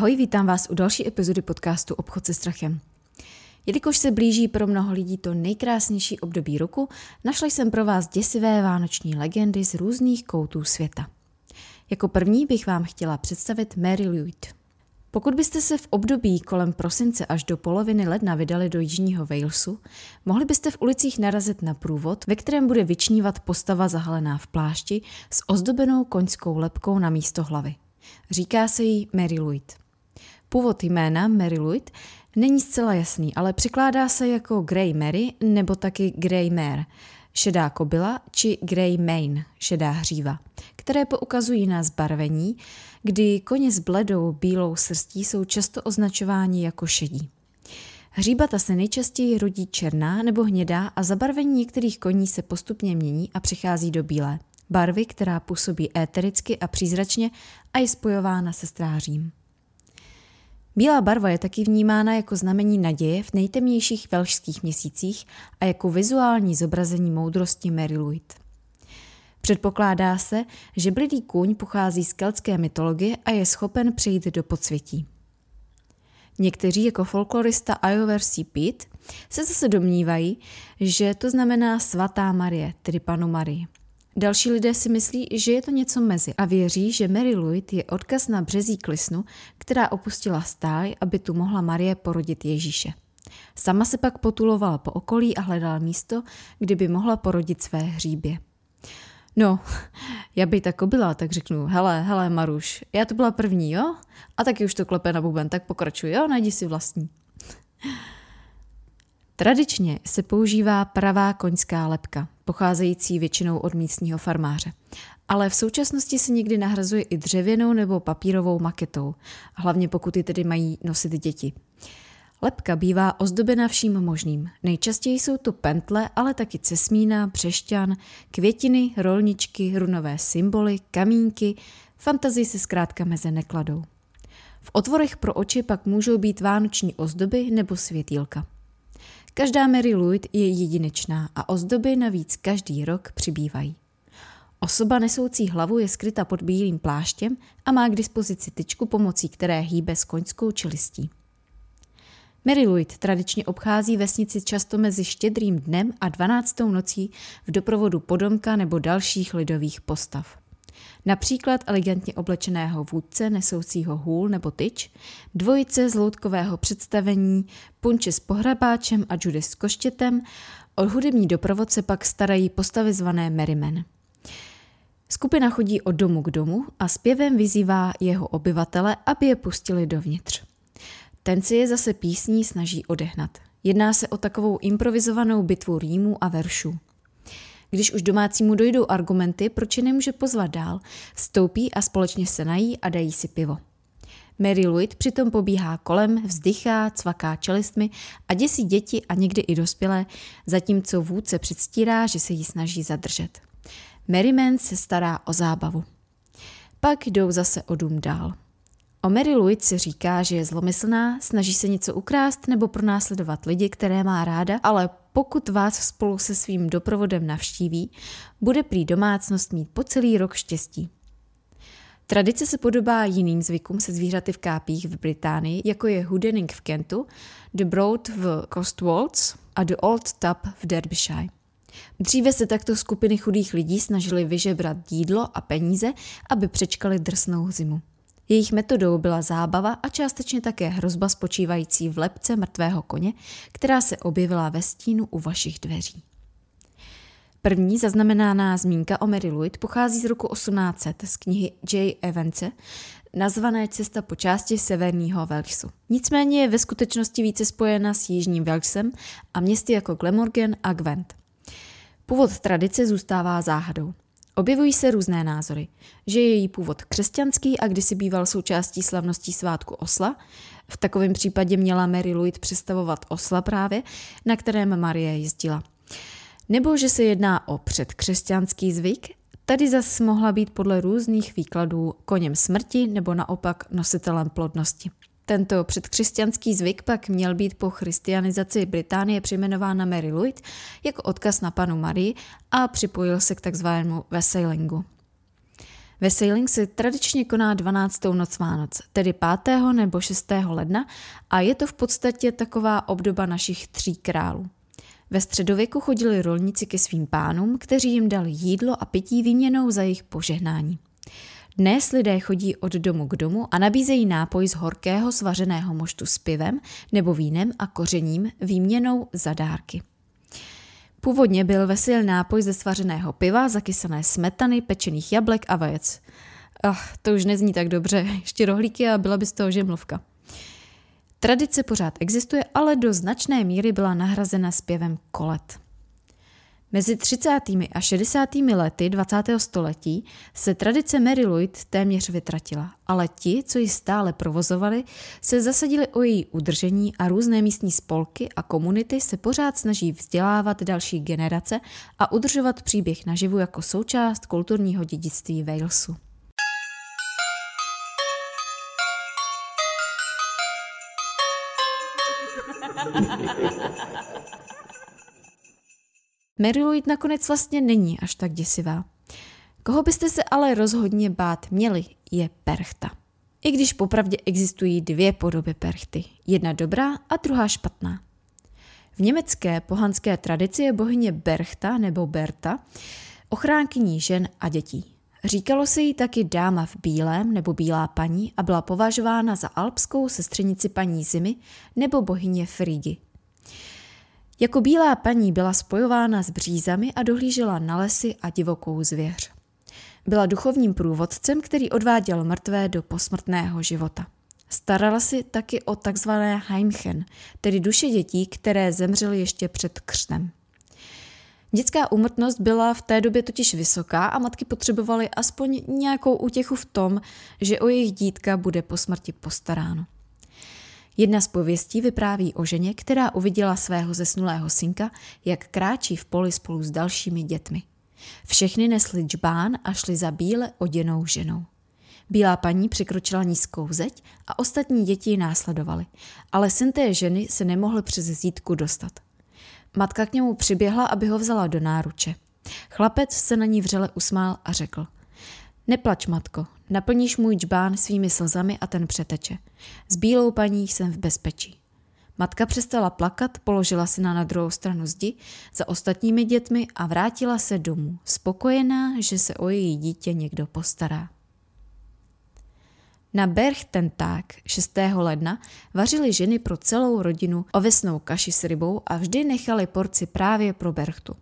Ahoj, vítám vás u další epizody podcastu Obchod se strachem. Jelikož se blíží pro mnoho lidí to nejkrásnější období roku, našla jsem pro vás děsivé vánoční legendy z různých koutů světa. Jako první bych vám chtěla představit Mary Louise. Pokud byste se v období kolem prosince až do poloviny ledna vydali do jižního Walesu, mohli byste v ulicích narazit na průvod, ve kterém bude vyčnívat postava zahalená v plášti s ozdobenou koňskou lepkou na místo hlavy. Říká se jí Mary Louise. Původ jména Mary Louise není zcela jasný, ale překládá se jako Grey Mary nebo taky Grey Mare, šedá kobila či Grey Mane, šedá hříva, které poukazují na zbarvení, kdy koně s bledou bílou srstí jsou často označováni jako šedí. Hříbata se nejčastěji rodí černá nebo hnědá a zabarvení některých koní se postupně mění a přichází do bílé. Barvy, která působí étericky a přízračně a je spojována se strářím. Bílá barva je taky vnímána jako znamení naděje v nejtemnějších velšských měsících a jako vizuální zobrazení moudrosti Mary Louise. Předpokládá se, že blidý kůň pochází z keltské mytologie a je schopen přejít do podsvětí. Někteří jako folklorista Iover C. Pitt se zase domnívají, že to znamená svatá Marie, tedy panu Marii. Další lidé si myslí, že je to něco mezi a věří, že Mary Louise je odkaz na březí klisnu, která opustila stáj, aby tu mohla Marie porodit Ježíše. Sama se pak potulovala po okolí a hledala místo, kde by mohla porodit své hříbě. No, já by tak byla, tak řeknu, hele, hele Maruš, já to byla první, jo? A taky už to klepe na buben, tak pokračuj, jo? Najdi si vlastní. Tradičně se používá pravá koňská lepka, pocházející většinou od místního farmáře. Ale v současnosti se někdy nahrazuje i dřevěnou nebo papírovou maketou, hlavně pokud ji tedy mají nosit děti. Lepka bývá ozdobena vším možným. Nejčastěji jsou to pentle, ale taky cesmína, břešťan, květiny, rolničky, runové symboly, kamínky, fantazii se zkrátka meze nekladou. V otvorech pro oči pak můžou být vánoční ozdoby nebo světýlka. Každá Mary Louise je jedinečná a ozdoby navíc každý rok přibývají. Osoba nesoucí hlavu je skryta pod bílým pláštěm a má k dispozici tyčku, pomocí které hýbe s koňskou čelistí. Mary Louise tradičně obchází vesnici často mezi štědrým dnem a 12. nocí v doprovodu podomka nebo dalších lidových postav. Například elegantně oblečeného vůdce nesoucího hůl nebo tyč, dvojice z loutkového představení, punče s pohrabáčem a Judy s koštětem, o hudební doprovodce pak starají postavy zvané Merryman. Skupina chodí od domu k domu a zpěvem vyzývá jeho obyvatele, aby je pustili dovnitř. Ten si je zase písní snaží odehnat. Jedná se o takovou improvizovanou bitvu rýmů a veršů. Když už domácímu dojdou argumenty, proč je nemůže pozvat dál, vstoupí a společně se nají a dají si pivo. Mary Louise přitom pobíhá kolem, vzdychá, cvaká čelistmi a děsí děti a někdy i dospělé, zatímco vůdce předstírá, že se jí snaží zadržet. Merryman se stará o zábavu. Pak jdou zase o dům dál. O Mary Louise si říká, že je zlomyslná, snaží se něco ukrást nebo pronásledovat lidi, které má ráda, ale pokud vás spolu se svým doprovodem navštíví, bude prý domácnost mít po celý rok štěstí. Tradice se podobá jiným zvykům se zvířaty v kápích v Británii, jako je Hoodening v Kentu, The Broad v Cotswolds a The Old Tub v Derbyshire. Dříve se takto skupiny chudých lidí snažili vyžebrat jídlo a peníze, aby přečkali drsnou zimu. Jejich metodou byla zábava a částečně také hrozba spočívající v lepce mrtvého koně, která se objevila ve stínu u vašich dveří. První zaznamenaná zmínka o Mary Louise pochází z roku 1800 z knihy J. Evance, nazvané Cesta po části severního Walesu. Nicméně je ve skutečnosti více spojena s jižním Walesem a městy jako Glamorgan a Gwent. Původ tradice zůstává záhadou. Objevují se různé názory, že je její původ křesťanský a kdysi býval součástí slavností svátku Osla. V takovém případě měla Mary Louise představovat Osla právě, na kterém Marie jezdila. Nebo že se jedná o předkřesťanský zvyk, tady zas mohla být podle různých výkladů koněm smrti nebo naopak nositelem plodnosti. Tento předkřesťanský zvyk pak měl být po christianizaci Británie přejmenován na Mary Louise jako odkaz na panu Marii a připojil se k takzvanému vesailingu. Ve Sailing se tradičně koná 12. noc Vánoc, tedy 5. nebo 6. ledna a je to v podstatě taková obdoba našich tří králů. Ve středověku chodili rolníci ke svým pánům, kteří jim dali jídlo a pití výměnou za jejich požehnání. Dnes lidé chodí od domu k domu a nabízejí nápoj z horkého svařeného moštu s pivem nebo vínem a kořením výměnou za dárky. Původně byl vesil nápoj ze svařeného piva, zakysané smetany, pečených jablek a vajec. Ach, to už nezní tak dobře, ještě rohlíky a byla by z toho žemlovka. Tradice pořád existuje, ale do značné míry byla nahrazena zpěvem kolet. Mezi 30. a 60. lety 20. století se tradice Mary Lloyd téměř vytratila, ale ti, co ji stále provozovali, se zasadili o její udržení a různé místní spolky a komunity se pořád snaží vzdělávat další generace a udržovat příběh naživu jako součást kulturního dědictví Walesu. Mary Louise nakonec vlastně není až tak děsivá. Koho byste se ale rozhodně bát měli, je perchta. I když popravdě existují dvě podoby perchty, jedna dobrá a druhá špatná. V německé pohanské tradici je bohyně Berchta nebo Berta ochránkyní žen a dětí. Říkalo se jí taky dáma v bílém nebo bílá paní a byla považována za alpskou sestřenici paní zimy nebo bohyně Frigy. Jako bílá paní byla spojována s břízami a dohlížela na lesy a divokou zvěř. Byla duchovním průvodcem, který odváděl mrtvé do posmrtného života. Starala si taky o takzvané Heimchen, tedy duše dětí, které zemřely ještě před křtem. Dětská úmrtnost byla v té době totiž vysoká a matky potřebovaly aspoň nějakou útěchu v tom, že o jejich dítka bude po smrti postaráno. Jedna z pověstí vypráví o ženě, která uviděla svého zesnulého synka, jak kráčí v poli spolu s dalšími dětmi. Všechny nesli džbán a šli za bíle oděnou ženou. Bílá paní překročila nízkou zeď a ostatní děti ji následovaly, ale syn té ženy se nemohl přes zítku dostat. Matka k němu přiběhla, aby ho vzala do náruče. Chlapec se na ní vřele usmál a řekl – Neplač, matko, naplníš můj džbán svými slzami a ten přeteče. S bílou paní jsem v bezpečí. Matka přestala plakat, položila si na druhou stranu zdi za ostatními dětmi a vrátila se domů, spokojená, že se o její dítě někdo postará. Na Berchtentag 6. ledna vařili ženy pro celou rodinu ovesnou kaši s rybou a vždy nechali porci právě pro Berchtu.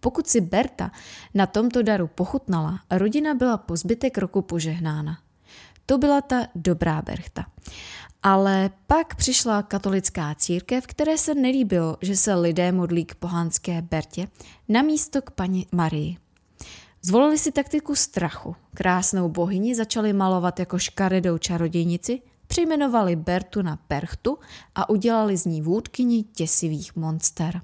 Pokud si Berta na tomto daru pochutnala, rodina byla po zbytek roku požehnána. To byla ta dobrá Berchta. Ale pak přišla katolická církev, které se nelíbilo, že se lidé modlí k pohánské Bertě na místo k paní Marii. Zvolili si taktiku strachu. Krásnou bohyni začali malovat jako škaredou čarodějnici, přejmenovali Bertu na Perchtu a udělali z ní vůdkyni těsivých monster.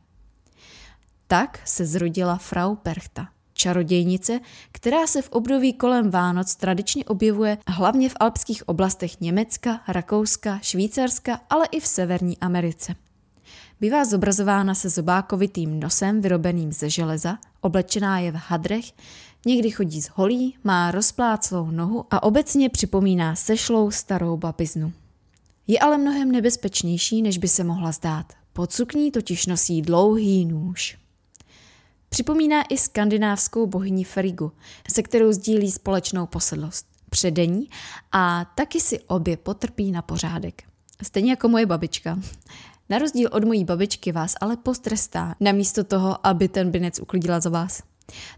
Tak se zrodila Frau Perchta, čarodějnice, která se v období kolem Vánoc tradičně objevuje hlavně v alpských oblastech Německa, Rakouska, Švýcarska, ale i v Severní Americe. Bývá zobrazována se zobákovitým nosem vyrobeným ze železa, oblečená je v hadrech, někdy chodí z holí, má rozpláclou nohu a obecně připomíná sešlou starou babiznu. Je ale mnohem nebezpečnější, než by se mohla zdát. Pod sukní totiž nosí dlouhý nůž. Připomíná i skandinávskou bohyni Frigu, se kterou sdílí společnou posedlost, předení a taky si obě potrpí na pořádek. Stejně jako moje babička. Na rozdíl od mojí babičky vás ale postrestá, namísto toho, aby ten binec uklidila za vás.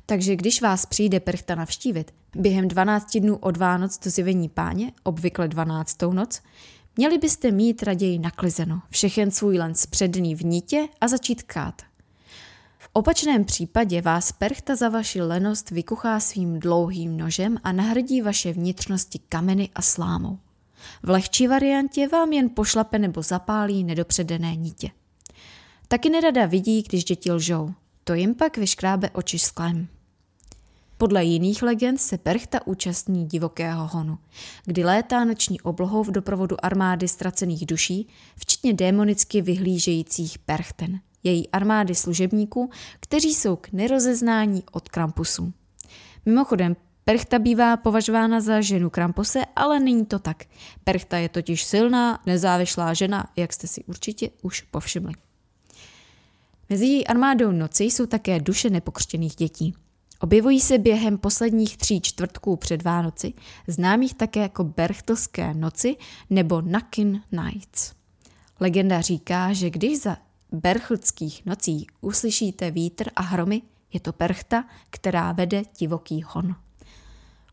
Takže když vás přijde perchta navštívit, během 12 dnů od Vánoc do zjevení páně, obvykle 12. noc, měli byste mít raději naklizeno, všechen svůj len předný v nítě a začít kát – opačném případě vás perchta za vaši lenost vykuchá svým dlouhým nožem a nahradí vaše vnitřnosti kameny a slámou. V lehčí variantě vám jen pošlape nebo zapálí nedopředené nítě. Taky nerada vidí, když děti lžou. To jim pak vyškrábe oči sklem. Podle jiných legend se Perchta účastní divokého honu, kdy létá noční oblohou v doprovodu armády ztracených duší, včetně démonicky vyhlížejících Perchten – její armády služebníků, kteří jsou k nerozeznání od Krampusu. Mimochodem, Perchta bývá považována za ženu Krampose, ale není to tak. Perchta je totiž silná, nezávislá žena, jak jste si určitě už povšimli. Mezi její armádou noci jsou také duše nepokřtěných dětí. Objevují se během posledních tří čtvrtků před Vánoci, známých také jako Berchtelské noci nebo Nakin Nights. Legenda říká, že když za berchltských nocí uslyšíte vítr a hromy, je to perchta, která vede divoký hon.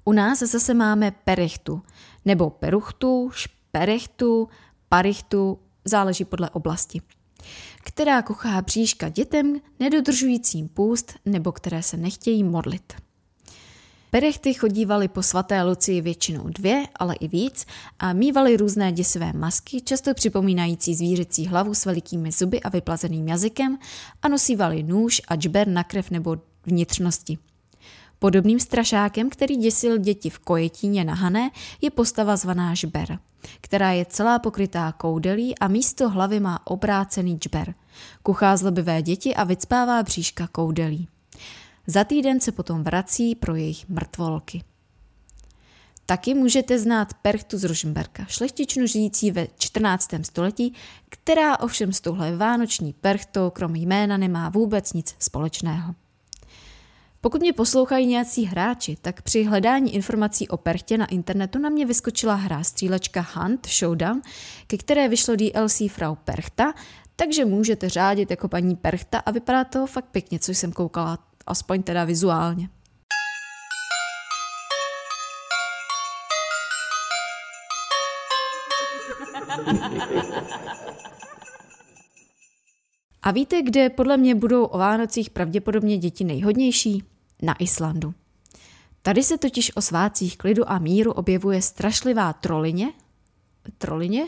U nás zase máme perechtu, nebo peruchtu, šperechtu, parichtu, záleží podle oblasti která kochá bříška dětem nedodržujícím půst nebo které se nechtějí modlit. Perechty chodívaly po svaté Lucii většinou dvě, ale i víc a mývaly různé děsivé masky, často připomínající zvířecí hlavu s velikými zuby a vyplazeným jazykem a nosívali nůž a džber na krev nebo vnitřnosti. Podobným strašákem, který děsil děti v kojetíně na Hané, je postava zvaná žber, která je celá pokrytá koudelí a místo hlavy má obrácený džber. Kuchá zlobivé děti a vycpává bříška koudelí. Za týden se potom vrací pro jejich mrtvolky. Taky můžete znát Perchtu z Ružmberka, šlechtičnu žijící ve 14. století, která ovšem s touhle vánoční perchtou krom jména nemá vůbec nic společného. Pokud mě poslouchají nějací hráči, tak při hledání informací o Perchtě na internetu na mě vyskočila hra střílečka Hunt Showdown, ke které vyšlo DLC Frau Perchta, takže můžete řádit jako paní Perchta a vypadá to fakt pěkně, co jsem koukala, aspoň teda vizuálně. A víte, kde podle mě budou o Vánocích pravděpodobně děti nejhodnější? na Islandu. Tady se totiž o svácích klidu a míru objevuje strašlivá trolině. Trolině?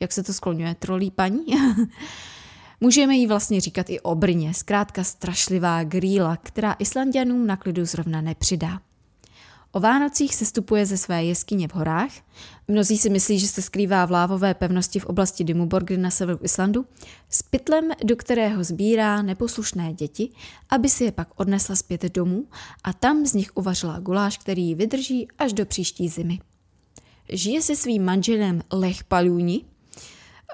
Jak se to skloňuje? Trolí paní? Můžeme jí vlastně říkat i obrně, zkrátka strašlivá grýla, která Islandianům na klidu zrovna nepřidá. O Vánocích se stupuje ze své jeskyně v horách. Mnozí si myslí, že se skrývá v lávové pevnosti v oblasti Dimmuborgry na severu Islandu, s pytlem, do kterého sbírá neposlušné děti, aby si je pak odnesla zpět domů a tam z nich uvařila guláš, který ji vydrží až do příští zimy. Žije se svým manželem Lech Paluni.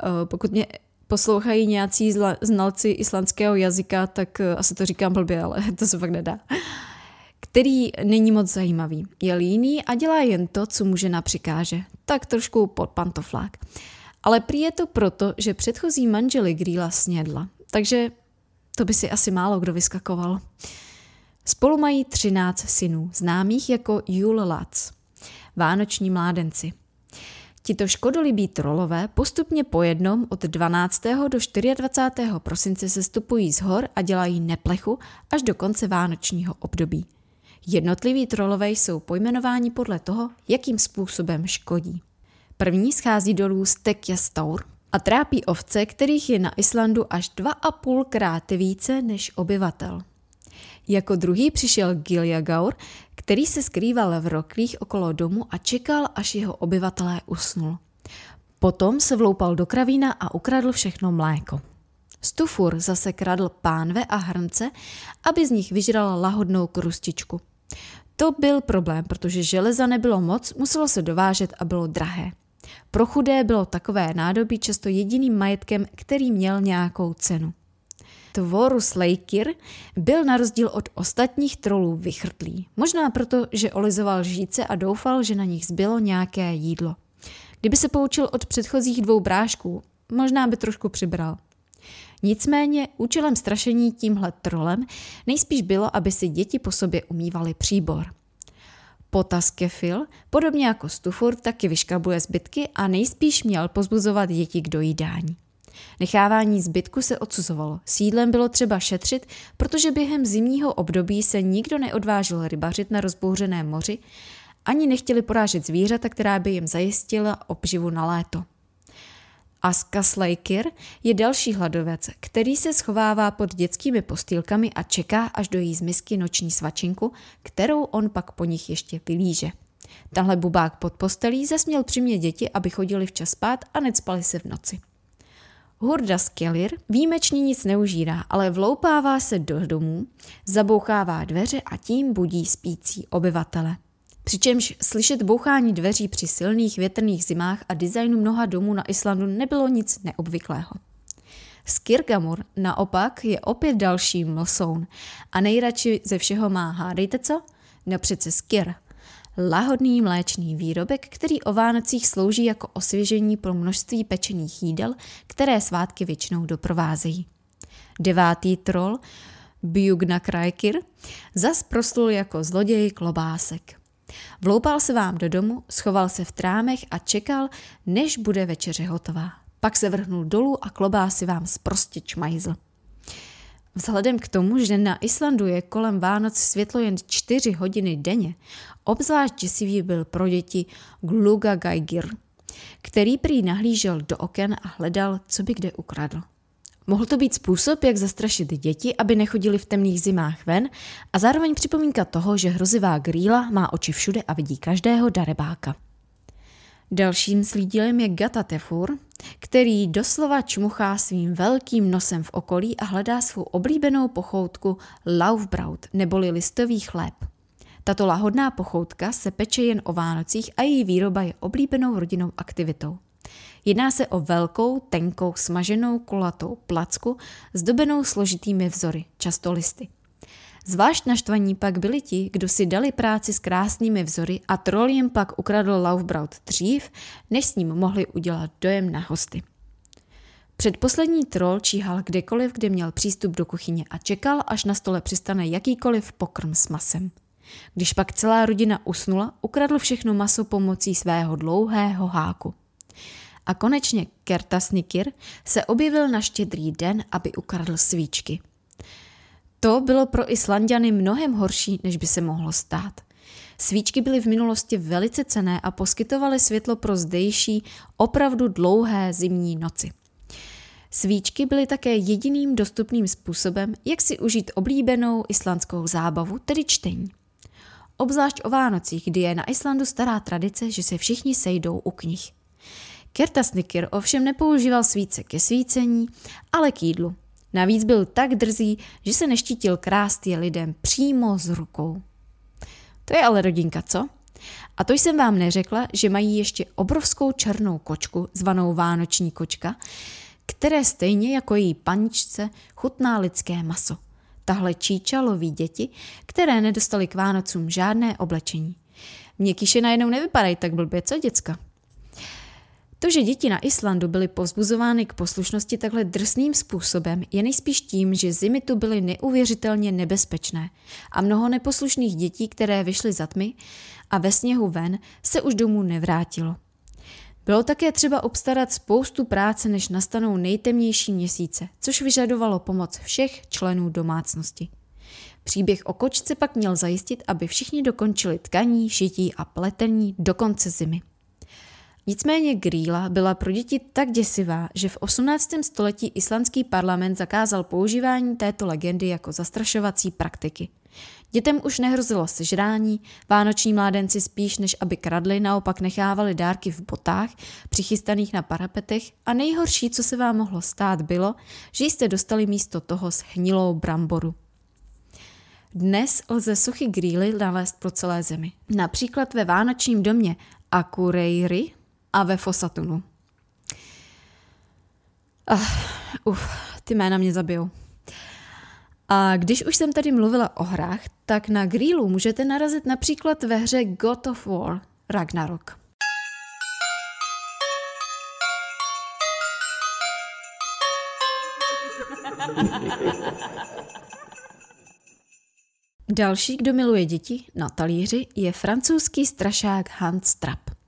Eh, pokud mě poslouchají nějací znalci islandského jazyka, tak eh, asi to říkám blbě, ale to se fakt nedá který není moc zajímavý. Je líný a dělá jen to, co mu žena přikáže. Tak trošku pod pantoflák. Ale prý je to proto, že předchozí manželi Gríla snědla. Takže to by si asi málo kdo vyskakoval. Spolu mají 13 synů, známých jako Jul Lac, vánoční mládenci. Tito škodolibí trolové postupně po jednom od 12. do 24. prosince se stupují z hor a dělají neplechu až do konce vánočního období. Jednotliví trolové jsou pojmenováni podle toho, jakým způsobem škodí. První schází dolů z Tekjastaur a trápí ovce, kterých je na Islandu až dva a půl krát více než obyvatel. Jako druhý přišel Giljagaur, který se skrýval v roklích okolo domu a čekal, až jeho obyvatelé usnul. Potom se vloupal do kravína a ukradl všechno mléko. Stufur zase kradl pánve a hrnce, aby z nich vyžral lahodnou krustičku. To byl problém, protože železa nebylo moc, muselo se dovážet a bylo drahé. Pro chudé bylo takové nádobí často jediným majetkem, který měl nějakou cenu. Tvorus Leikir byl na rozdíl od ostatních trolů vychrtlý. Možná proto, že olizoval žíce a doufal, že na nich zbylo nějaké jídlo. Kdyby se poučil od předchozích dvou brášků, možná by trošku přibral. Nicméně účelem strašení tímhle trolem nejspíš bylo, aby si děti po sobě umývaly příbor. Potaskefil, podobně jako Stufur, taky vyškabuje zbytky a nejspíš měl pozbuzovat děti k dojídání. Nechávání zbytku se odsuzovalo. Sídlem bylo třeba šetřit, protože během zimního období se nikdo neodvážil rybařit na rozbouřeném moři, ani nechtěli porážet zvířata, která by jim zajistila obživu na léto. Aska Slaker je další hladovec, který se schovává pod dětskými postýlkami a čeká, až dojí z misky noční svačinku, kterou on pak po nich ještě vylíže. Tahle bubák pod postelí zasměl přimě děti, aby chodili včas spát a necpali se v noci. Hurda Skellir výjimečně nic neužírá, ale vloupává se do domů, zabouchává dveře a tím budí spící obyvatele. Přičemž slyšet bouchání dveří při silných větrných zimách a designu mnoha domů na Islandu nebylo nic neobvyklého. Skirgamur naopak je opět další mlsoun a nejradši ze všeho má, hádejte co? No přece skir. Lahodný mléčný výrobek, který o Vánocích slouží jako osvěžení pro množství pečených jídel, které svátky většinou doprovázejí. Devátý troll, Bjugna Krajkir, zas proslul jako zloděj klobásek. Vloupal se vám do domu, schoval se v trámech a čekal, než bude večeře hotová. Pak se vrhnul dolů a klobásy vám zprostě čmajzl. Vzhledem k tomu, že na Islandu je kolem Vánoc světlo jen 4 hodiny denně, obzvlášť děsivý byl pro děti Gluga Gaigir, který prý nahlížel do oken a hledal, co by kde ukradl. Mohl to být způsob, jak zastrašit děti, aby nechodili v temných zimách ven a zároveň připomínka toho, že hrozivá grýla má oči všude a vidí každého darebáka. Dalším slídilem je Gata Tefur, který doslova čmuchá svým velkým nosem v okolí a hledá svou oblíbenou pochoutku laufbraut neboli listový chléb. Tato lahodná pochoutka se peče jen o Vánocích a její výroba je oblíbenou rodinnou aktivitou. Jedná se o velkou, tenkou, smaženou kulatou placku zdobenou složitými vzory, často listy. Zvlášť naštvaní pak byli ti, kdo si dali práci s krásnými vzory a troll jim pak ukradl Laufbraut dřív, než s ním mohli udělat dojem na hosty. Předposlední troll číhal kdekoliv, kde měl přístup do kuchyně a čekal, až na stole přistane jakýkoliv pokrm s masem. Když pak celá rodina usnula, ukradl všechno maso pomocí svého dlouhého háku. A konečně Kertasnikir se objevil na štědrý den, aby ukradl svíčky. To bylo pro Islandiany mnohem horší, než by se mohlo stát. Svíčky byly v minulosti velice cené a poskytovaly světlo pro zdejší, opravdu dlouhé zimní noci. Svíčky byly také jediným dostupným způsobem, jak si užít oblíbenou islandskou zábavu, tedy čtení. Obzvlášť o Vánocích, kdy je na Islandu stará tradice, že se všichni sejdou u knih. Kertasnikir ovšem nepoužíval svíce ke svícení, ale k jídlu. Navíc byl tak drzý, že se neštítil krást je lidem přímo z rukou. To je ale rodinka, co? A to jsem vám neřekla, že mají ještě obrovskou černou kočku, zvanou Vánoční kočka, které stejně jako její paničce chutná lidské maso. Tahle číča loví děti, které nedostali k Vánocům žádné oblečení. Měkýše najednou nevypadají tak blbě, co děcka? To, že děti na Islandu byly povzbuzovány k poslušnosti takhle drsným způsobem, je nejspíš tím, že zimy tu byly neuvěřitelně nebezpečné a mnoho neposlušných dětí, které vyšly za tmy a ve sněhu ven, se už domů nevrátilo. Bylo také třeba obstarat spoustu práce, než nastanou nejtemnější měsíce, což vyžadovalo pomoc všech členů domácnosti. Příběh o kočce pak měl zajistit, aby všichni dokončili tkaní, šití a pletení do konce zimy. Nicméně grýla byla pro děti tak děsivá, že v 18. století islandský parlament zakázal používání této legendy jako zastrašovací praktiky. Dětem už nehrozilo sežrání, vánoční mládenci spíš než aby kradli, naopak nechávali dárky v botách, přichystaných na parapetech a nejhorší, co se vám mohlo stát, bylo, že jste dostali místo toho shnilou bramboru. Dnes lze suchy grýly nalézt po celé zemi. Například ve vánočním domě Akureyri a ve Fosatunu. Uh, uf, ty jména mě zabijou. A když už jsem tady mluvila o hrách, tak na Grílu můžete narazit například ve hře God of War Ragnarok. Další, kdo miluje děti na talíři, je francouzský strašák Hans Trapp.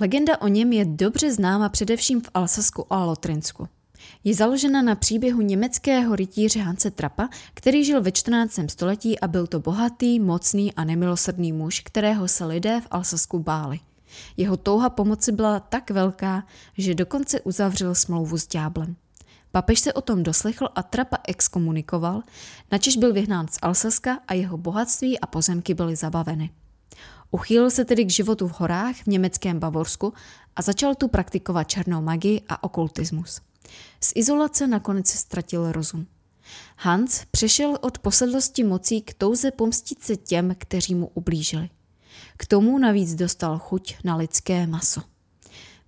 Legenda o něm je dobře známa především v Alsasku a Lotrinsku. Je založena na příběhu německého rytíře Hanse Trapa, který žil ve 14. století a byl to bohatý, mocný a nemilosrdný muž, kterého se lidé v Alsasku báli. Jeho touha pomoci byla tak velká, že dokonce uzavřel smlouvu s ďáblem. Papež se o tom doslechl a Trapa exkomunikoval, načež byl vyhnán z Alsaska a jeho bohatství a pozemky byly zabaveny. Uchýlil se tedy k životu v horách v německém Bavorsku a začal tu praktikovat černou magii a okultismus. Z izolace nakonec ztratil rozum. Hans přešel od posedlosti mocí k touze pomstit se těm, kteří mu ublížili. K tomu navíc dostal chuť na lidské maso.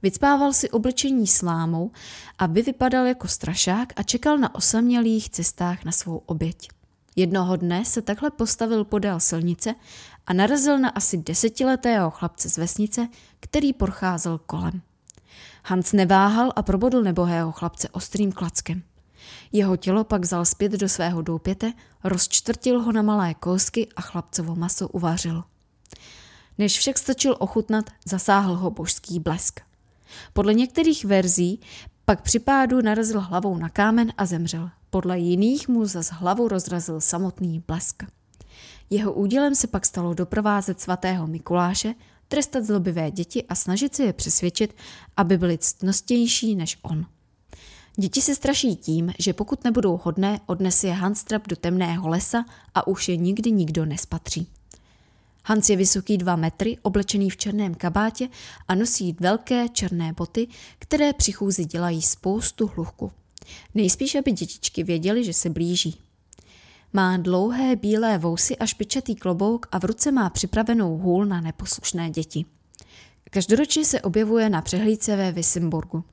Vycpával si oblečení slámou, aby vypadal jako strašák a čekal na osamělých cestách na svou oběť. Jednoho dne se takhle postavil podél silnice a narazil na asi desetiletého chlapce z vesnice, který procházel kolem. Hans neváhal a probodl nebohého chlapce ostrým klackem. Jeho tělo pak vzal zpět do svého doupěte, rozčtvrtil ho na malé kousky a chlapcovo maso uvařil. Než však stačil ochutnat, zasáhl ho božský blesk. Podle některých verzí pak při pádu narazil hlavou na kámen a zemřel. Podle jiných mu za hlavu rozrazil samotný blesk. Jeho údělem se pak stalo doprovázet svatého Mikuláše, trestat zlobivé děti a snažit se je přesvědčit, aby byly ctnostější než on. Děti se straší tím, že pokud nebudou hodné, odnese je Hanstrap do temného lesa a už je nikdy nikdo nespatří. Hans je vysoký dva metry, oblečený v černém kabátě a nosí velké černé boty, které při chůzi dělají spoustu hluchu. Nejspíš, aby dětičky věděli, že se blíží. Má dlouhé bílé vousy a špičatý klobouk a v ruce má připravenou hůl na neposlušné děti. Každoročně se objevuje na přehlídce ve Wissemburgu.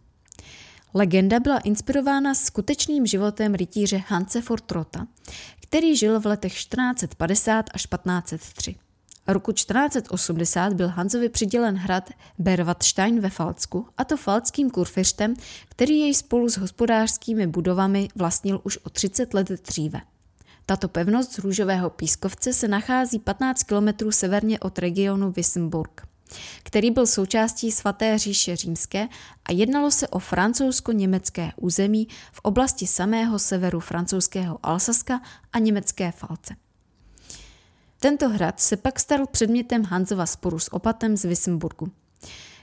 Legenda byla inspirována skutečným životem rytíře Hanse Fortrota, který žil v letech 1450 až 1503. Roku 1480 byl Hanzovi přidělen hrad Bervatstein ve Falcku, a to falckým kurfiřtem, který jej spolu s hospodářskými budovami vlastnil už o 30 let dříve. Tato pevnost z růžového pískovce se nachází 15 kilometrů severně od regionu Wissemburg, který byl součástí svaté říše římské a jednalo se o francouzsko-německé území v oblasti samého severu francouzského Alsaska a německé Falce. Tento hrad se pak stal předmětem Hanzova sporu s opatem z Wissemburgu,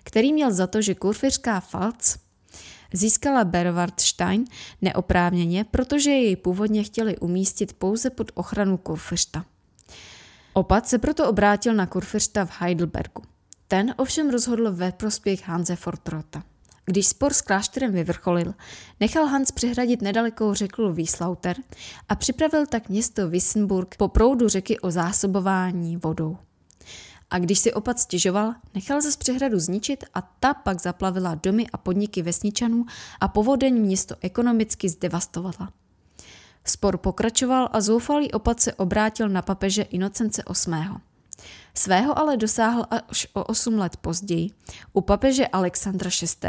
který měl za to, že kurfiřská Pfalz získala Berwardstein neoprávněně, protože jej původně chtěli umístit pouze pod ochranu kurfiřta. Opat se proto obrátil na kurfiřta v Heidelbergu. Ten ovšem rozhodl ve prospěch Hanze Fortrota. Když spor s klášterem vyvrcholil, nechal Hans přehradit nedalekou řeku Wieslauter a připravil tak město Wissenburg po proudu řeky o zásobování vodou. A když si opat stěžoval, nechal ze přehradu zničit a ta pak zaplavila domy a podniky vesničanů a povodeň město ekonomicky zdevastovala. Spor pokračoval a zoufalý opat se obrátil na papeže Inocence VIII. Svého ale dosáhl až o 8 let později u papeže Alexandra VI.,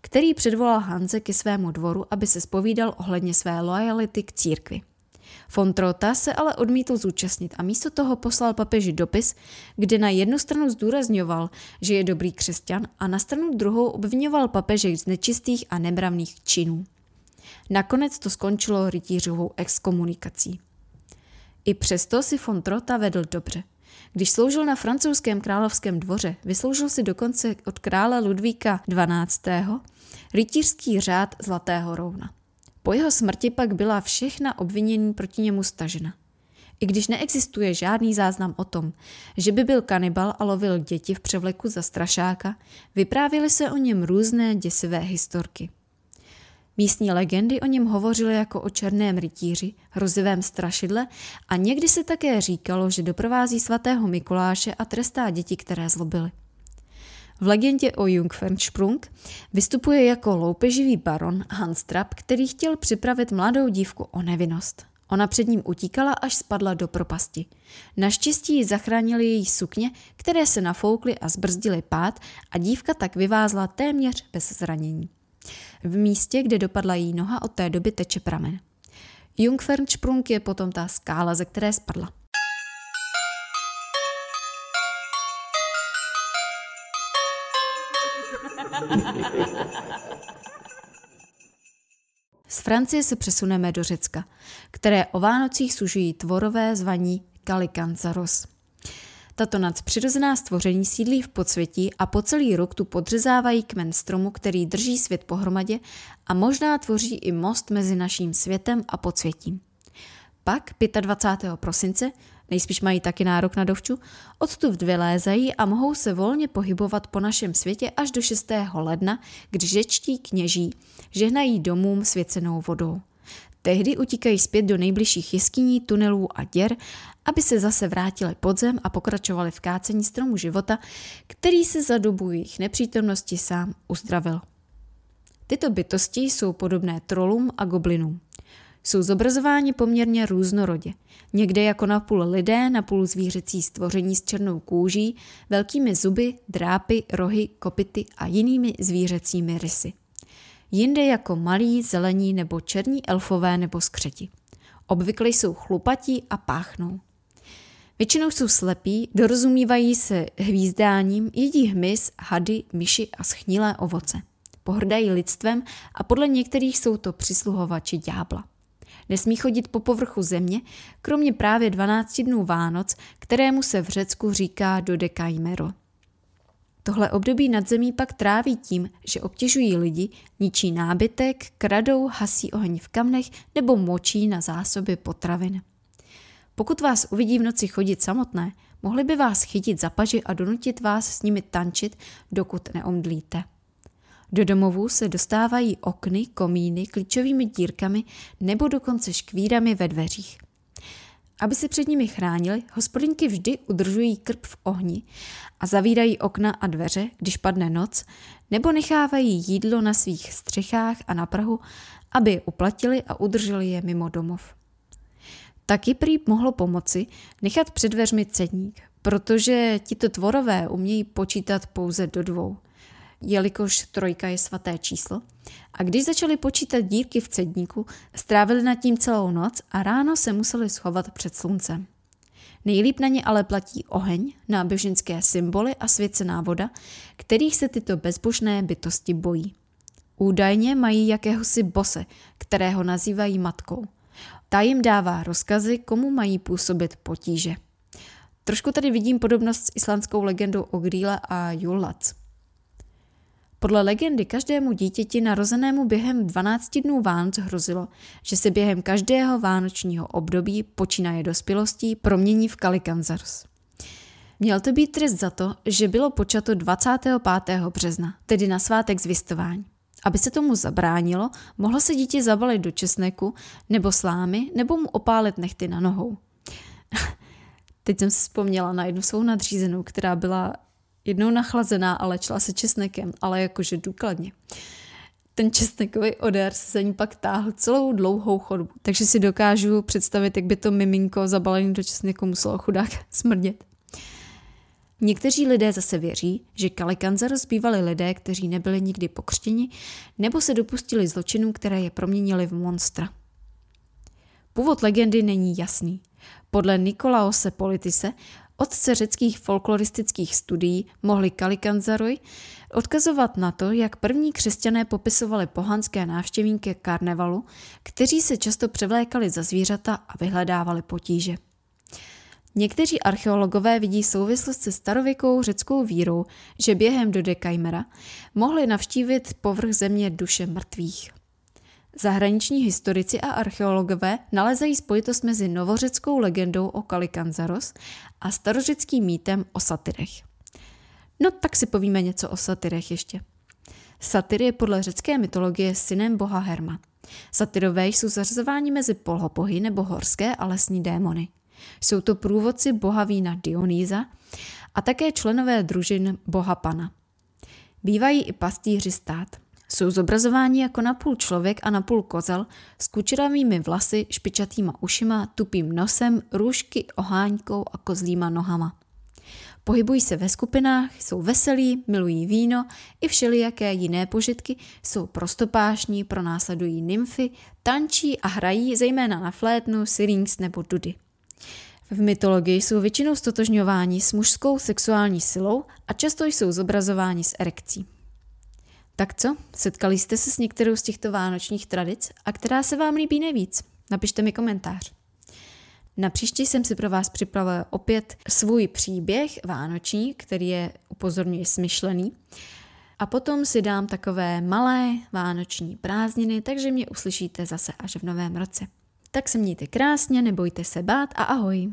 který předvolal Hanze ke svému dvoru, aby se spovídal ohledně své lojality k církvi. Fontrota se ale odmítl zúčastnit a místo toho poslal papeži dopis, kde na jednu stranu zdůrazňoval, že je dobrý křesťan a na stranu druhou obvinoval papeže z nečistých a nemravných činů. Nakonec to skončilo rytířovou exkomunikací. I přesto si Fontrota vedl dobře. Když sloužil na francouzském královském dvoře, vysloužil si dokonce od krále Ludvíka XII. rytířský řád Zlatého rouna. Po jeho smrti pak byla všechna obvinění proti němu stažena. I když neexistuje žádný záznam o tom, že by byl kanibal a lovil děti v převleku za strašáka, vyprávěly se o něm různé děsivé historky. Místní legendy o něm hovořily jako o černém rytíři, hrozivém strašidle a někdy se také říkalo, že doprovází svatého Mikuláše a trestá děti, které zlobily. V legendě o Jungfernsprung vystupuje jako loupeživý baron Hans Trapp, který chtěl připravit mladou dívku o nevinnost. Ona před ním utíkala, až spadla do propasti. Naštěstí ji zachránili její sukně, které se nafoukly a zbrzdily pád a dívka tak vyvázla téměř bez zranění. V místě, kde dopadla její noha, od té doby teče pramen. Jungfernsprung je potom ta skála, ze které spadla. Z Francie se přesuneme do Řecka, které o Vánocích sužují tvorové zvaní Kalikanzaros. Tato nadpřirozená stvoření sídlí v podsvětí a po celý rok tu podřezávají kmen stromu, který drží svět pohromadě a možná tvoří i most mezi naším světem a podsvětím. Pak 25. prosince, nejspíš mají taky nárok na dovču, odtud vylézají a mohou se volně pohybovat po našem světě až do 6. ledna, kdy řečtí kněží žehnají domům svěcenou vodou. Tehdy utíkají zpět do nejbližších jeskyní, tunelů a děr, aby se zase vrátili pod zem a pokračovali v kácení stromu života, který se za dobu jejich nepřítomnosti sám uzdravil. Tyto bytosti jsou podobné trolům a goblinům. Jsou zobrazováni poměrně různorodě. Někde jako napůl lidé, napůl zvířecí stvoření s černou kůží, velkými zuby, drápy, rohy, kopity a jinými zvířecími rysy. Jinde jako malí, zelení nebo černí elfové nebo skřeti. Obvykle jsou chlupatí a páchnou. Většinou jsou slepí, dorozumívají se hvízdáním, jedí hmyz, hady, myši a schnilé ovoce. Pohrdají lidstvem a podle některých jsou to přisluhovači ďábla. Nesmí chodit po povrchu země, kromě právě 12 dnů Vánoc, kterému se v Řecku říká Dodekaimero. Tohle období nad zemí pak tráví tím, že obtěžují lidi, ničí nábytek, kradou, hasí oheň v kamnech nebo močí na zásoby potravin. Pokud vás uvidí v noci chodit samotné, mohli by vás chytit za paži a donutit vás s nimi tančit, dokud neomdlíte. Do domovů se dostávají okny, komíny, klíčovými dírkami nebo dokonce škvírami ve dveřích. Aby se před nimi chránili, hospodinky vždy udržují krb v ohni a zavírají okna a dveře, když padne noc, nebo nechávají jídlo na svých střechách a na prahu, aby je uplatili a udrželi je mimo domov. Taky prý mohlo pomoci nechat před dveřmi cedník, protože tito tvorové umějí počítat pouze do dvou – jelikož trojka je svaté číslo. A když začali počítat dírky v cedníku, strávili nad tím celou noc a ráno se museli schovat před sluncem. Nejlíp na ně ale platí oheň, náboženské symboly a svěcená voda, kterých se tyto bezbožné bytosti bojí. Údajně mají jakéhosi bose, kterého nazývají matkou. Ta jim dává rozkazy, komu mají působit potíže. Trošku tady vidím podobnost s islandskou legendou o Grýle a Julac. Podle legendy každému dítěti narozenému během 12 dnů Vánoc hrozilo, že se během každého vánočního období počínaje dospělostí promění v Kalikanzars. Měl to být trest za to, že bylo počato 25. března, tedy na svátek zvěstování. Aby se tomu zabránilo, mohlo se dítě zabalit do česneku nebo slámy nebo mu opálit nechty na nohou. Teď jsem si vzpomněla na jednu svou nadřízenou, která byla jednou nachlazená a léčila se česnekem, ale jakože důkladně. Ten česnekový odér se za ní pak táhl celou dlouhou chodbu, takže si dokážu představit, jak by to miminko zabalené do česneku muselo chudák smrdět. Někteří lidé zase věří, že Kalikanza rozbývali lidé, kteří nebyli nikdy pokřtěni nebo se dopustili zločinů, které je proměnili v monstra. Původ legendy není jasný. Podle Nikolaose Politise Otce řeckých folkloristických studií mohli Kalikanzaroj odkazovat na to, jak první křesťané popisovali pohanské návštěvníky karnevalu, kteří se často převlékali za zvířata a vyhledávali potíže. Někteří archeologové vidí souvislost se starověkou řeckou vírou, že během Dodekaimera mohli navštívit povrch země duše mrtvých. Zahraniční historici a archeologové nalezají spojitost mezi novořeckou legendou o Kalikanzaros a starořeckým mýtem o satyrech. No tak si povíme něco o satyrech ještě. Satyr je podle řecké mytologie synem boha Herma. Satyrové jsou zařazováni mezi polhopohy nebo horské a lesní démony. Jsou to průvodci boha vína Dionýza a také členové družin boha Pana. Bývají i pastýři stát. Jsou zobrazováni jako napůl člověk a napůl kozel s kučeravými vlasy, špičatýma ušima, tupým nosem, růžky, oháňkou a kozlýma nohama. Pohybují se ve skupinách, jsou veselí, milují víno i všelijaké jiné požitky, jsou prostopášní, pronásledují nymfy, tančí a hrají zejména na flétnu, syrinx nebo dudy. V mytologii jsou většinou stotožňováni s mužskou sexuální silou a často jsou zobrazováni s erekcí. Tak co, setkali jste se s některou z těchto vánočních tradic a která se vám líbí nejvíc? Napište mi komentář. Na příští jsem si pro vás připravila opět svůj příběh vánoční, který je upozorňuji smyšlený. A potom si dám takové malé vánoční prázdniny, takže mě uslyšíte zase až v novém roce. Tak se mějte krásně, nebojte se bát a ahoj.